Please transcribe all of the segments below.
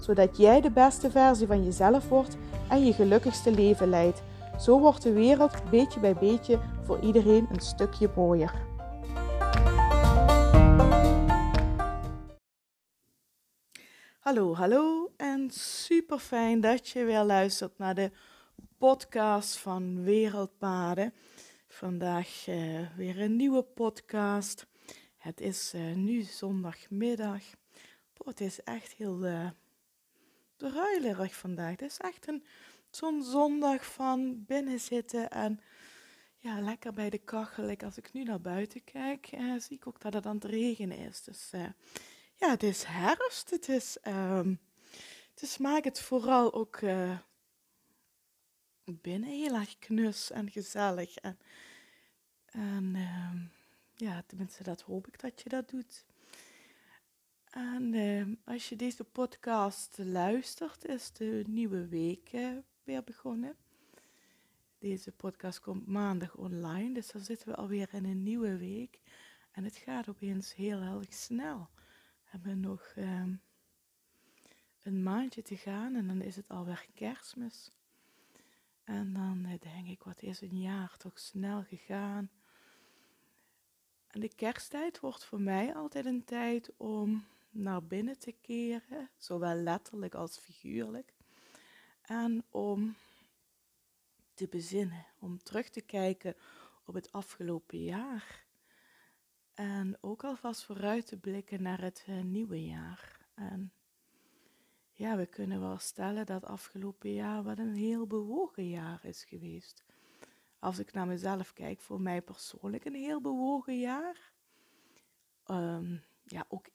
zodat jij de beste versie van jezelf wordt en je gelukkigste leven leidt. Zo wordt de wereld beetje bij beetje voor iedereen een stukje mooier. Hallo, hallo en super fijn dat je weer luistert naar de podcast van Wereldpaden. Vandaag uh, weer een nieuwe podcast. Het is uh, nu zondagmiddag. Boah, het is echt heel uh, druilerig vandaag. Het is echt een zo'n zondag van binnen zitten en ja, lekker bij de kachel. Als ik nu naar buiten kijk, zie ik ook dat het aan het regenen is. Dus ja, het is herfst. Het is, um, dus maakt het vooral ook binnen heel erg knus en gezellig. En, en uh, ja, tenminste, dat hoop ik dat je dat doet. En uh, als je deze podcast luistert, is de nieuwe week uh, weer begonnen. Deze podcast komt maandag online, dus dan zitten we alweer in een nieuwe week. En het gaat opeens heel erg snel. We hebben nog ehm, een maandje te gaan en dan is het alweer kerstmis. En dan eh, denk ik, wat is een jaar toch snel gegaan. En de kersttijd wordt voor mij altijd een tijd om naar binnen te keren, zowel letterlijk als figuurlijk. En om te bezinnen, om terug te kijken op het afgelopen jaar. En ook alvast vooruit te blikken naar het eh, nieuwe jaar. En ja, we kunnen wel stellen dat afgelopen jaar wat een heel bewogen jaar is geweest. Als ik naar mezelf kijk, voor mij persoonlijk een heel bewogen jaar. Ehm, ja, ook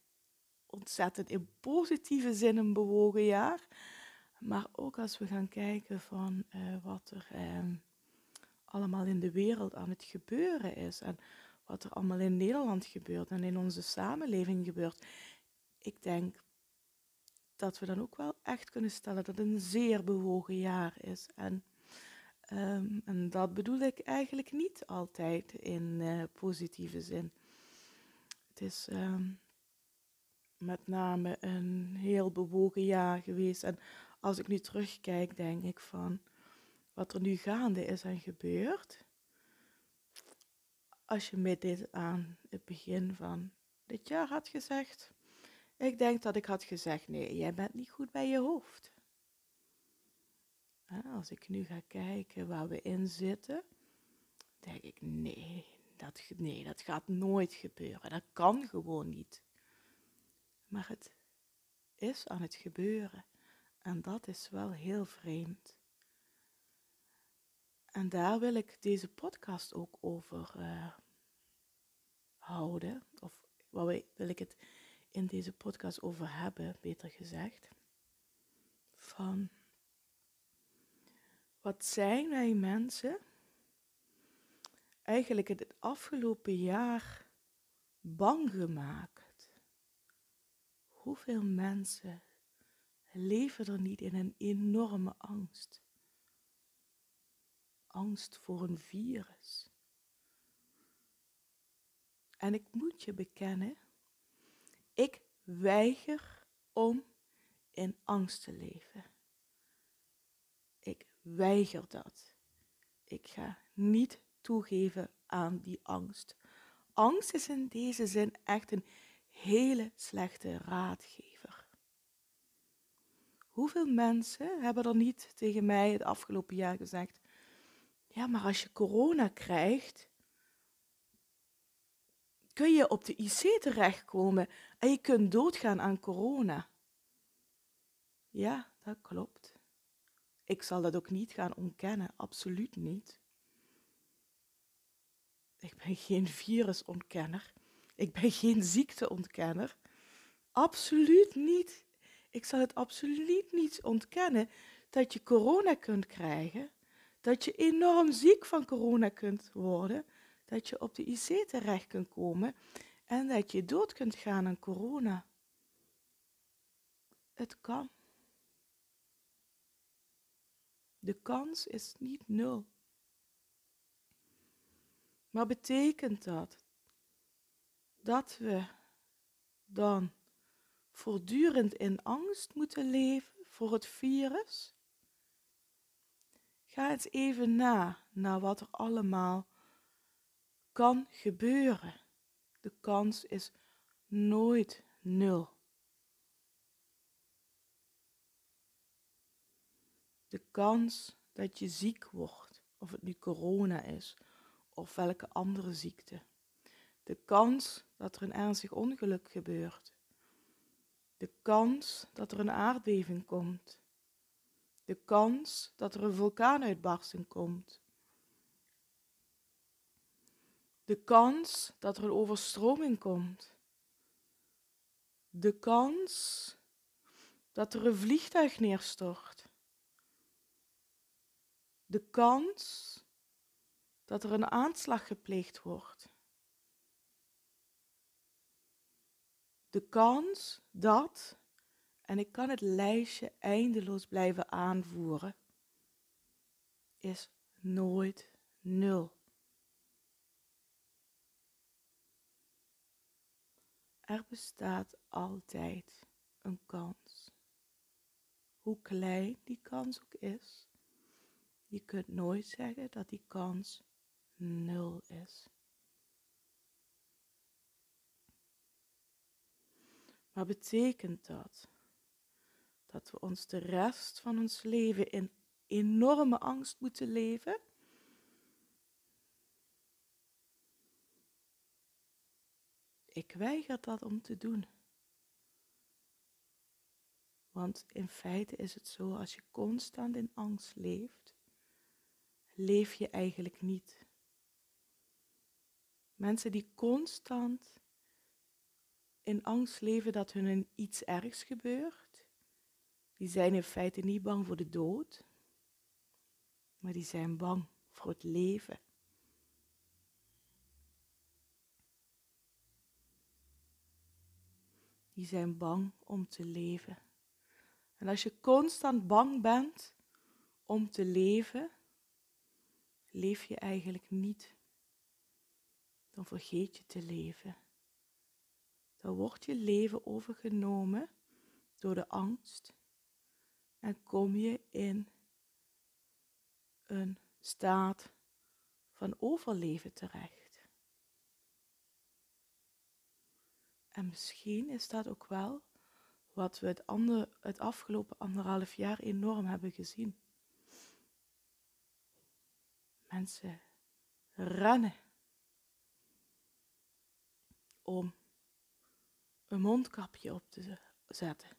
ontzettend in positieve zin een bewogen jaar. Maar ook als we gaan kijken van uh, wat er um, allemaal in de wereld aan het gebeuren is. En wat er allemaal in Nederland gebeurt en in onze samenleving gebeurt. Ik denk dat we dan ook wel echt kunnen stellen dat het een zeer bewogen jaar is. En, um, en dat bedoel ik eigenlijk niet altijd in uh, positieve zin. Het is um, met name een heel bewogen jaar geweest. En als ik nu terugkijk, denk ik van wat er nu gaande is en gebeurt. Als je met dit aan het begin van dit jaar had gezegd, ik denk dat ik had gezegd, nee, jij bent niet goed bij je hoofd. Als ik nu ga kijken waar we in zitten, denk ik, nee dat, nee, dat gaat nooit gebeuren. Dat kan gewoon niet. Maar het is aan het gebeuren. En dat is wel heel vreemd. En daar wil ik deze podcast ook over uh, houden. Of waar wil ik het in deze podcast over hebben, beter gezegd. Van wat zijn wij mensen eigenlijk het afgelopen jaar bang gemaakt? Hoeveel mensen leven er niet in een enorme angst? Angst voor een virus. En ik moet je bekennen, ik weiger om in angst te leven. Ik weiger dat. Ik ga niet toegeven aan die angst. Angst is in deze zin echt een hele slechte raadgever. Hoeveel mensen hebben er niet tegen mij het afgelopen jaar gezegd: Ja, maar als je corona krijgt, kun je op de IC terechtkomen en je kunt doodgaan aan corona. Ja, dat klopt. Ik zal dat ook niet gaan ontkennen, absoluut niet. Ik ben geen virusontkenner. Ik ben geen ziekteontkenner. Absoluut niet. Ik zal het absoluut niet ontkennen dat je corona kunt krijgen, dat je enorm ziek van corona kunt worden, dat je op de IC terecht kunt komen en dat je dood kunt gaan aan corona. Het kan. De kans is niet nul. Maar betekent dat dat we dan voortdurend in angst moeten leven voor het virus? Ga eens even na naar wat er allemaal kan gebeuren. De kans is nooit nul. De kans dat je ziek wordt, of het nu corona is of welke andere ziekte. De kans dat er een ernstig ongeluk gebeurt. De kans dat er een aardbeving komt. De kans dat er een vulkaanuitbarsting komt. De kans dat er een overstroming komt. De kans dat er een vliegtuig neerstort. De kans dat er een aanslag gepleegd wordt. De kans dat, en ik kan het lijstje eindeloos blijven aanvoeren, is nooit nul. Er bestaat altijd een kans. Hoe klein die kans ook is, je kunt nooit zeggen dat die kans nul is. Maar betekent dat dat we ons de rest van ons leven in enorme angst moeten leven? Ik weiger dat om te doen. Want in feite is het zo, als je constant in angst leeft, leef je eigenlijk niet. Mensen die constant in angst leven dat hun iets ergs gebeurt, die zijn in feite niet bang voor de dood, maar die zijn bang voor het leven. Die zijn bang om te leven. En als je constant bang bent om te leven, leef je eigenlijk niet dan vergeet je te leven. Dan wordt je leven overgenomen door de angst en kom je in een staat van overleven terecht. En misschien is dat ook wel wat we het, het afgelopen anderhalf jaar enorm hebben gezien. Mensen rennen om een mondkapje op te zetten.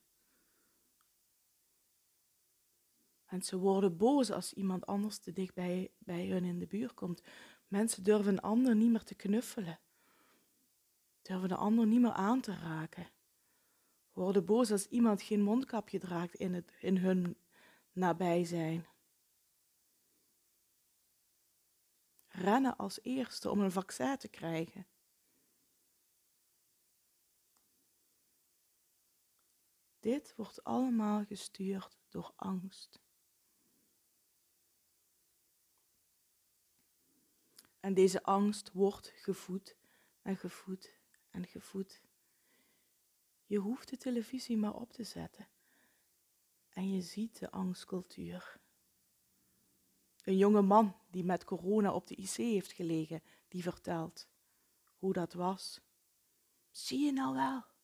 En ze worden boos als iemand anders te dicht bij, bij hun in de buurt komt. Mensen durven een ander niet meer te knuffelen. Durven de ander niet meer aan te raken. Worden boos als iemand geen mondkapje draagt in, het, in hun nabijzijn. Rennen als eerste om een vaccin te krijgen. Dit wordt allemaal gestuurd door angst. En deze angst wordt gevoed en gevoed en gevoed. Je hoeft de televisie maar op te zetten en je ziet de angstcultuur. Een jonge man die met corona op de IC heeft gelegen, die vertelt hoe dat was. Zie je nou wel?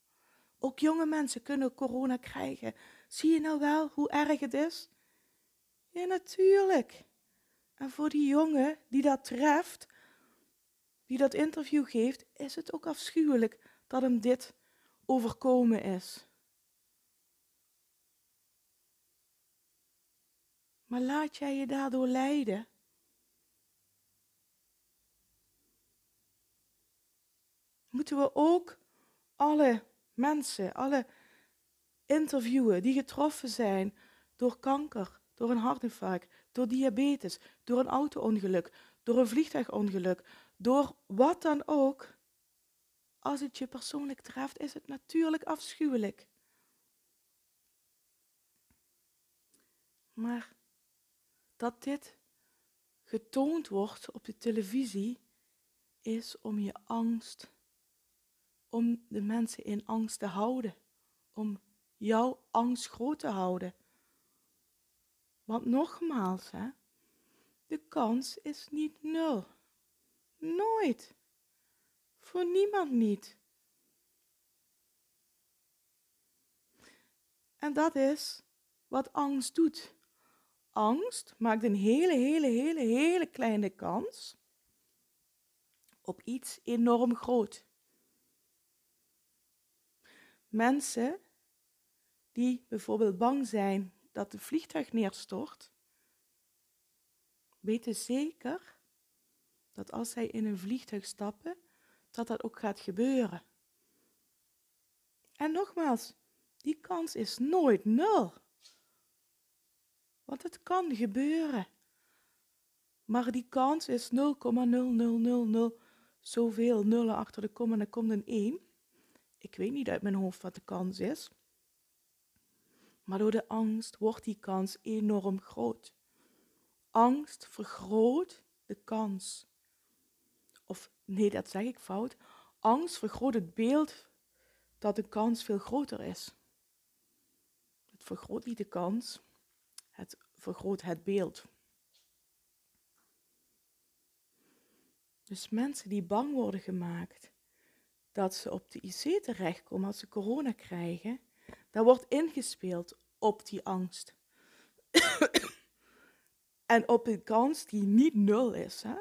Ook jonge mensen kunnen corona krijgen. Zie je nou wel hoe erg het is? Ja, natuurlijk. En voor die jongen die dat treft, die dat interview geeft, is het ook afschuwelijk dat hem dit overkomen is. Maar laat jij je daardoor leiden? Moeten we ook alle mensen, alle interviewen die getroffen zijn door kanker, door een hartinfarct, door diabetes, door een auto-ongeluk, door een vliegtuigongeluk, door wat dan ook. Als het je persoonlijk treft, is het natuurlijk afschuwelijk. Maar dat dit getoond wordt op de televisie, is om je angst, om de mensen in angst te houden, om jouw angst groot te houden. Want nogmaals, hè, de kans is niet nul. Nooit. Voor niemand niet. En dat is wat angst doet. Angst maakt een hele, hele, hele, hele kleine kans op iets enorm groot. Mensen die bijvoorbeeld bang zijn dat het vliegtuig neerstort, weten zeker dat als zij in een vliegtuig stappen, dat dat ook gaat gebeuren. En nogmaals, die kans is nooit nul. Want het kan gebeuren. Maar die kans is 0,0000 zoveel nullen achter de kom en er komt een 1. Ik weet niet uit mijn hoofd wat de kans is. Maar door de angst wordt die kans enorm groot. Angst vergroot de kans. Of nee, dat zeg ik fout. Angst vergroot het beeld dat de kans veel groter is. Het vergroot niet de kans, het vergroot het beeld. Dus mensen die bang worden gemaakt dat ze op de IC terechtkomen als ze corona krijgen, daar wordt ingespeeld op die angst. en op een kans die niet nul is. Hè?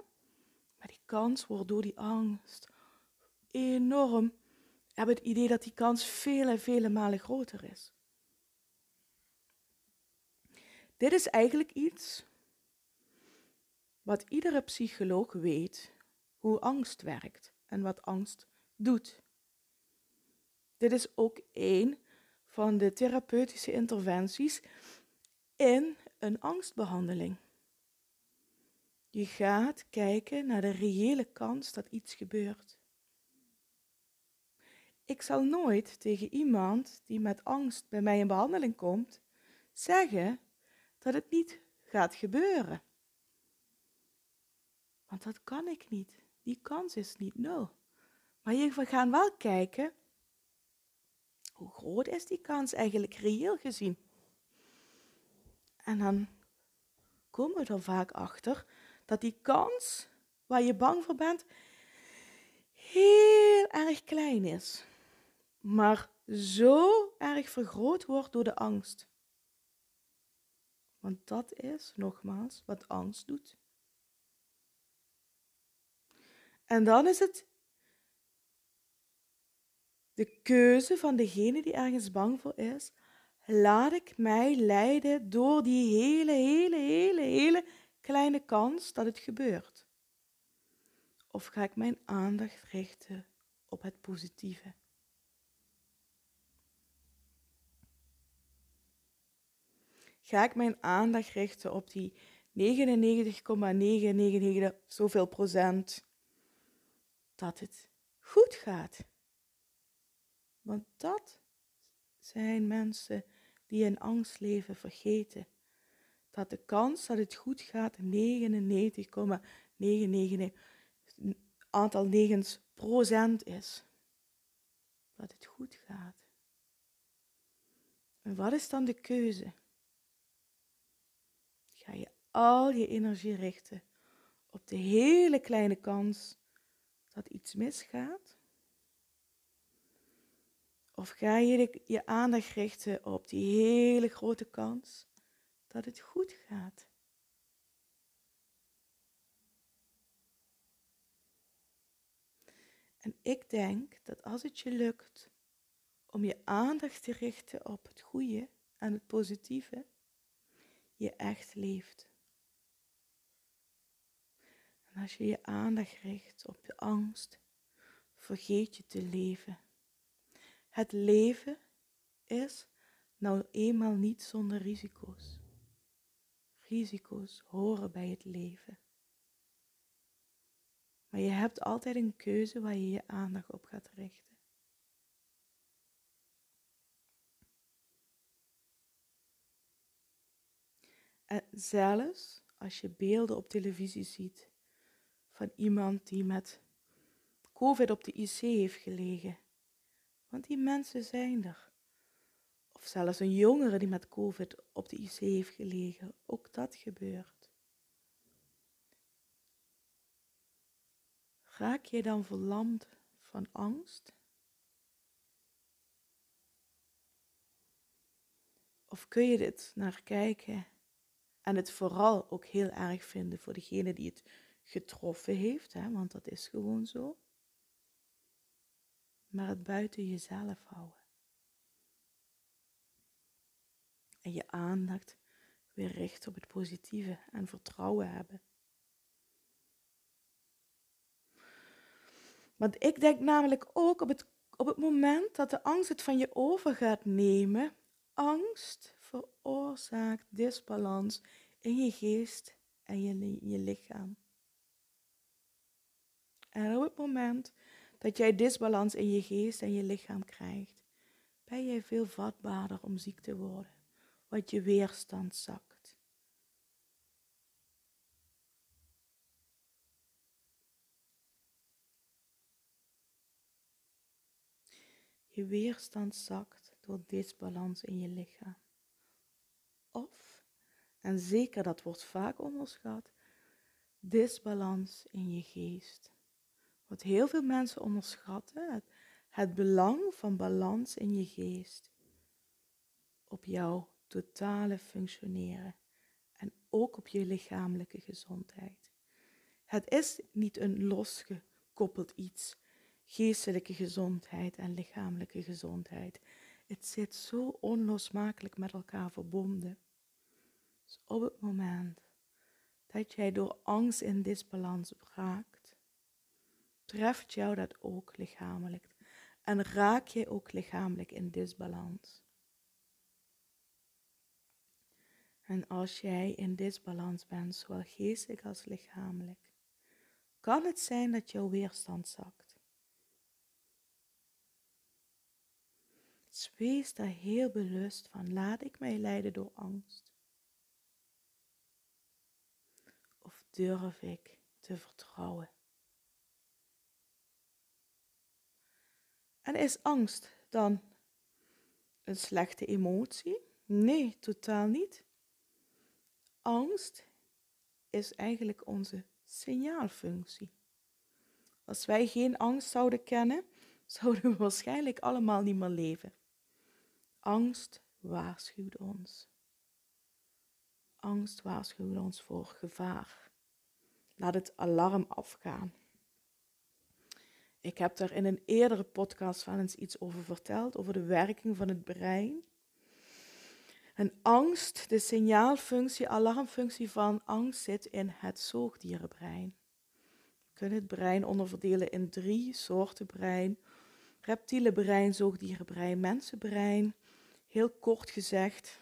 Maar die kans wordt door die angst enorm. Hebben het idee dat die kans vele, vele malen groter is. Dit is eigenlijk iets wat iedere psycholoog weet hoe angst werkt en wat angst doet. Dit is ook een van de therapeutische interventies in een angstbehandeling. Je gaat kijken naar de reële kans dat iets gebeurt. Ik zal nooit tegen iemand die met angst bij mij in behandeling komt zeggen dat het niet gaat gebeuren. Want dat kan ik niet. Die kans is niet nul. Maar we gaan wel kijken, hoe groot is die kans eigenlijk reëel gezien? En dan komen we er vaak achter dat die kans waar je bang voor bent heel erg klein is, maar zo erg vergroot wordt door de angst. Want dat is nogmaals wat angst doet. En dan is het de keuze van degene die ergens bang voor is. Laat ik mij leiden door die hele, hele, hele, hele kleine kans dat het gebeurt? Of ga ik mijn aandacht richten op het positieve? Ga ik mijn aandacht richten op die 99,999 zoveel procent dat het goed gaat? Want dat zijn mensen die in angst leven vergeten dat de kans dat het goed gaat 99,99 aantal negens procent is. Dat het goed gaat. En wat is dan de keuze? Ga je al je energie richten op de hele kleine kans dat iets misgaat? Of ga je je aandacht richten op die hele grote kans dat het goed gaat. En ik denk dat als het je lukt om je aandacht te richten op het goede en het positieve, je echt leeft. En als je je aandacht richt op de angst, vergeet je te leven. Het leven is nou eenmaal niet zonder risico's. risico's horen bij het leven. Maar je hebt altijd een keuze waar je je aandacht op gaat richten. En zelfs als je beelden op televisie ziet van iemand die met COVID op de IC heeft gelegen. Want die mensen zijn er. Of zelfs een jongere die met COVID op de IC heeft gelegen. Ook dat gebeurt. Raak je dan verlamd van angst? Of kun je dit naar kijken en het vooral ook heel erg vinden voor degene die het getroffen heeft, hè, want dat is gewoon zo. Maar het buiten jezelf houden. En je aandacht weer richten op het positieve en vertrouwen hebben. Want ik denk namelijk ook op het, op het moment dat de angst het van je over gaat nemen, angst veroorzaakt disbalans in je geest en je, je lichaam. En op het moment dat jij disbalans in je geest en je lichaam krijgt, ben jij veel vatbaarder om ziek te worden, want je weerstand zakt. Je weerstand zakt door disbalans in je lichaam. Of, en zeker dat wordt vaak onderschat, disbalans in je geest. Wat heel veel mensen onderschatten, het, het belang van balans in je geest. Op jouw totale functioneren en ook op je lichamelijke gezondheid. Het is niet een losgekoppeld iets, geestelijke gezondheid en lichamelijke gezondheid. Het zit zo onlosmakelijk met elkaar verbonden. Dus op het moment dat jij door angst in disbalans raakt, treft jou dat ook lichamelijk. En raak je ook lichamelijk in disbalans. En als jij in disbalans bent, zowel geestelijk als lichamelijk, kan het zijn dat jouw weerstand zakt. Dus wees daar heel bewust van. Laat ik mij leiden door angst? Of durf ik te vertrouwen? En is angst dan een slechte emotie? Nee, totaal niet. Angst is eigenlijk onze signaalfunctie. Als wij geen angst zouden kennen, zouden we waarschijnlijk allemaal niet meer leven. Angst waarschuwt ons. Angst waarschuwt ons voor gevaar. Laat het alarm afgaan. Ik heb daar in een eerdere podcast van eens iets over verteld, over de werking van het brein. En angst, de signaalfunctie, alarmfunctie van angst zit in het zoogdierenbrein. We kunnen het brein onderverdelen in drie soorten brein. Reptiele brein, zoogdierenbrein, mensenbrein. Heel kort gezegd.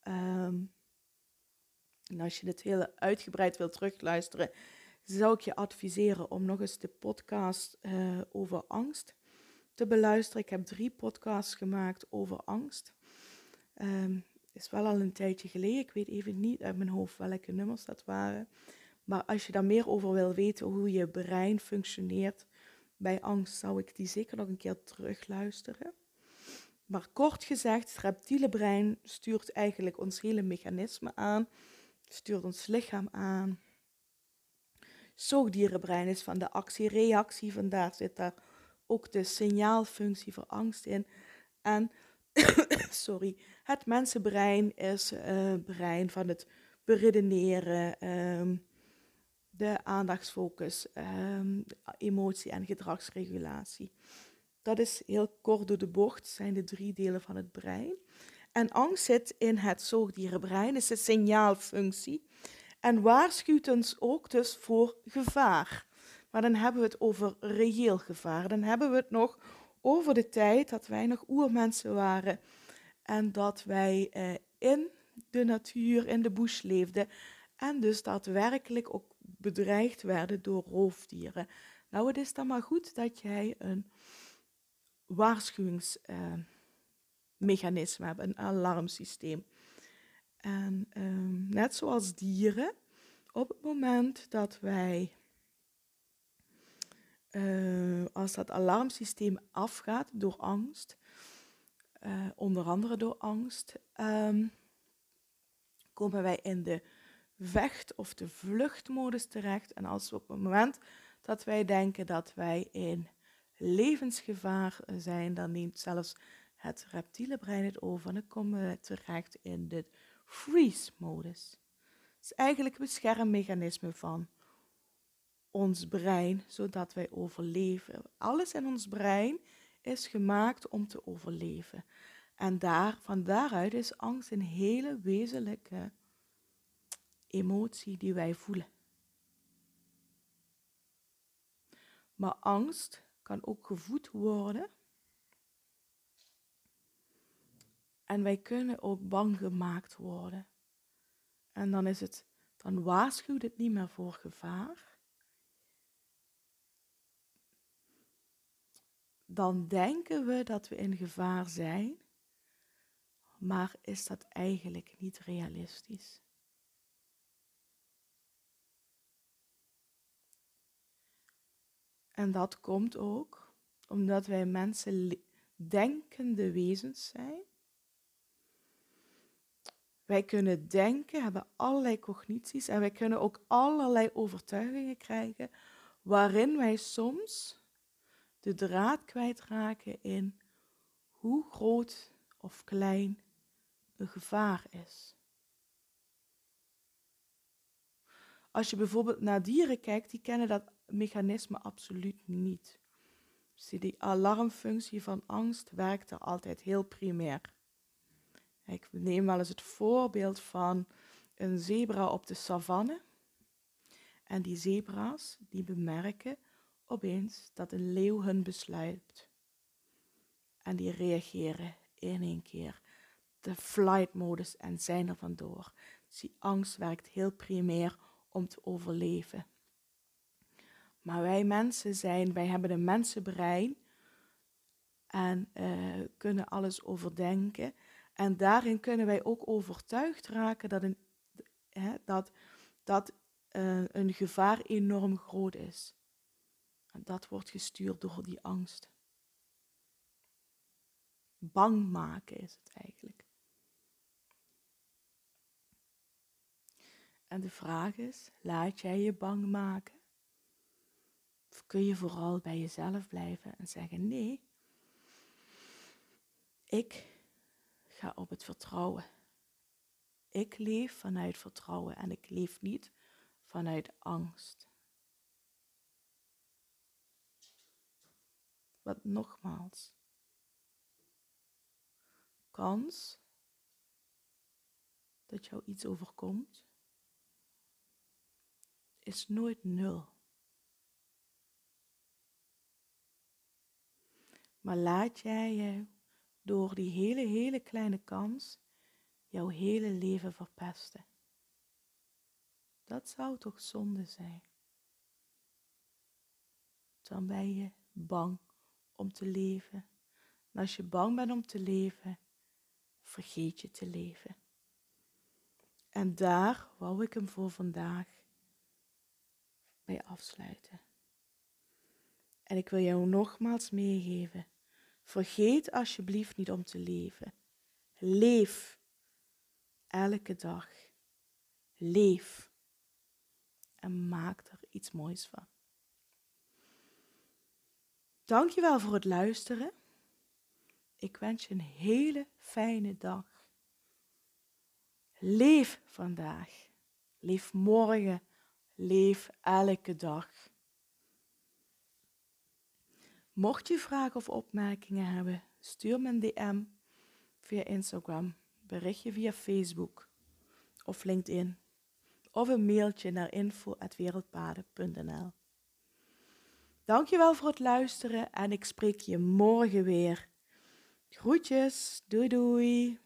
Ehm, en als je dit heel uitgebreid wilt terugluisteren, zou ik je adviseren om nog eens de podcast uh, over angst te beluisteren. Ik heb drie podcasts gemaakt over angst. Um, is wel al een tijdje geleden. Ik weet even niet uit mijn hoofd welke nummers dat waren. Maar als je daar meer over wil weten, hoe je brein functioneert bij angst, zou ik die zeker nog een keer terugluisteren. Maar kort gezegd, het reptiele brein stuurt eigenlijk ons hele mechanisme aan, stuurt ons lichaam aan zoogdierenbrein is van de actie-reactie. Vandaar zit daar ook de signaalfunctie voor angst in. En sorry, het mensenbrein is uh, brein van het beredeneren, um, de aandachtsfocus, um, emotie en gedragsregulatie. Dat is heel kort door de bocht, zijn de drie delen van het brein. En angst zit in het zoogdierenbrein, is de signaalfunctie en waarschuwt ons ook dus voor gevaar. Maar dan hebben we het over reëel gevaar. Dan hebben we het nog over de tijd dat wij nog oermensen waren en dat wij eh, in de natuur in de bush leefden en dus daadwerkelijk ook bedreigd werden door roofdieren. Nou, het is dan maar goed dat jij een waarschuwingsmechanisme hebt, een alarmsysteem. En ehm, net zoals dieren, op het moment dat wij, uh, als dat alarmsysteem afgaat door angst, uh, onder andere door angst, um, komen wij in de vecht- of de vluchtmodus terecht. En als we op het moment dat wij denken dat wij in levensgevaar zijn, dan neemt zelfs het reptiele brein het over en dan komen we terecht in de freeze-modus. Het is eigenlijk een beschermmechanisme van ons brein, zodat wij overleven. Alles in ons brein is gemaakt om te overleven. En daar, van daaruit is angst een hele wezenlijke emotie die wij voelen. Maar angst kan ook gevoed worden. En wij kunnen ook bang gemaakt worden. En dan is het, dan waarschuwt het niet meer voor gevaar. Dan denken we dat we in gevaar zijn, maar is dat eigenlijk niet realistisch. En dat komt ook omdat wij mensen denkende wezens zijn. Wij kunnen denken, hebben allerlei cognities en wij kunnen ook allerlei overtuigingen krijgen waarin wij soms de draad kwijtraken in hoe groot of klein een gevaar is. Als je bijvoorbeeld naar dieren kijkt, die kennen dat mechanisme absoluut niet. Dus die alarmfunctie van angst werkt er altijd heel primair. Ik neem wel eens het voorbeeld van een zebra op de savanne. En die zebra's die bemerken opeens dat een leeuw hun besluit. En die reageren in één keer. De flight modus en zijn er vandoor. Die angst werkt heel primair om te overleven. Maar wij mensen zijn, wij hebben een mensenbrein en uh, kunnen alles overdenken. En daarin kunnen wij ook overtuigd raken dat een, hè, dat, dat uh, een gevaar enorm groot is. En dat wordt gestuurd door die angst. Bang maken is het eigenlijk. En de vraag is, laat jij je bang maken? Of kun je vooral bij jezelf blijven en zeggen: nee, ik ga op het vertrouwen. Ik leef vanuit vertrouwen en ik leef niet vanuit angst. Wat nogmaals, kans dat jou iets overkomt is nooit nul. Maar laat jij je door die hele, hele kleine kans jouw hele leven verpesten. Dat zou toch zonde zijn? Dan ben je bang om te leven. En als je bang bent om te leven, vergeet je te leven. En daar wou ik hem voor vandaag bij afsluiten. En ik wil jou nogmaals meegeven. Vergeet alsjeblieft niet om te leven. Leef elke dag. Leef. En maak er iets moois van. Dankjewel voor het luisteren. Ik wens je een hele fijne dag. Leef vandaag. Leef morgen. Leef elke dag. Mocht je vragen of opmerkingen hebben, stuur me een DM via Instagram, berichtje via Facebook of LinkedIn of een mailtje naar info.wereldpaden.nl. Dankjewel voor het luisteren en ik spreek je morgen weer. Groetjes, doei doei!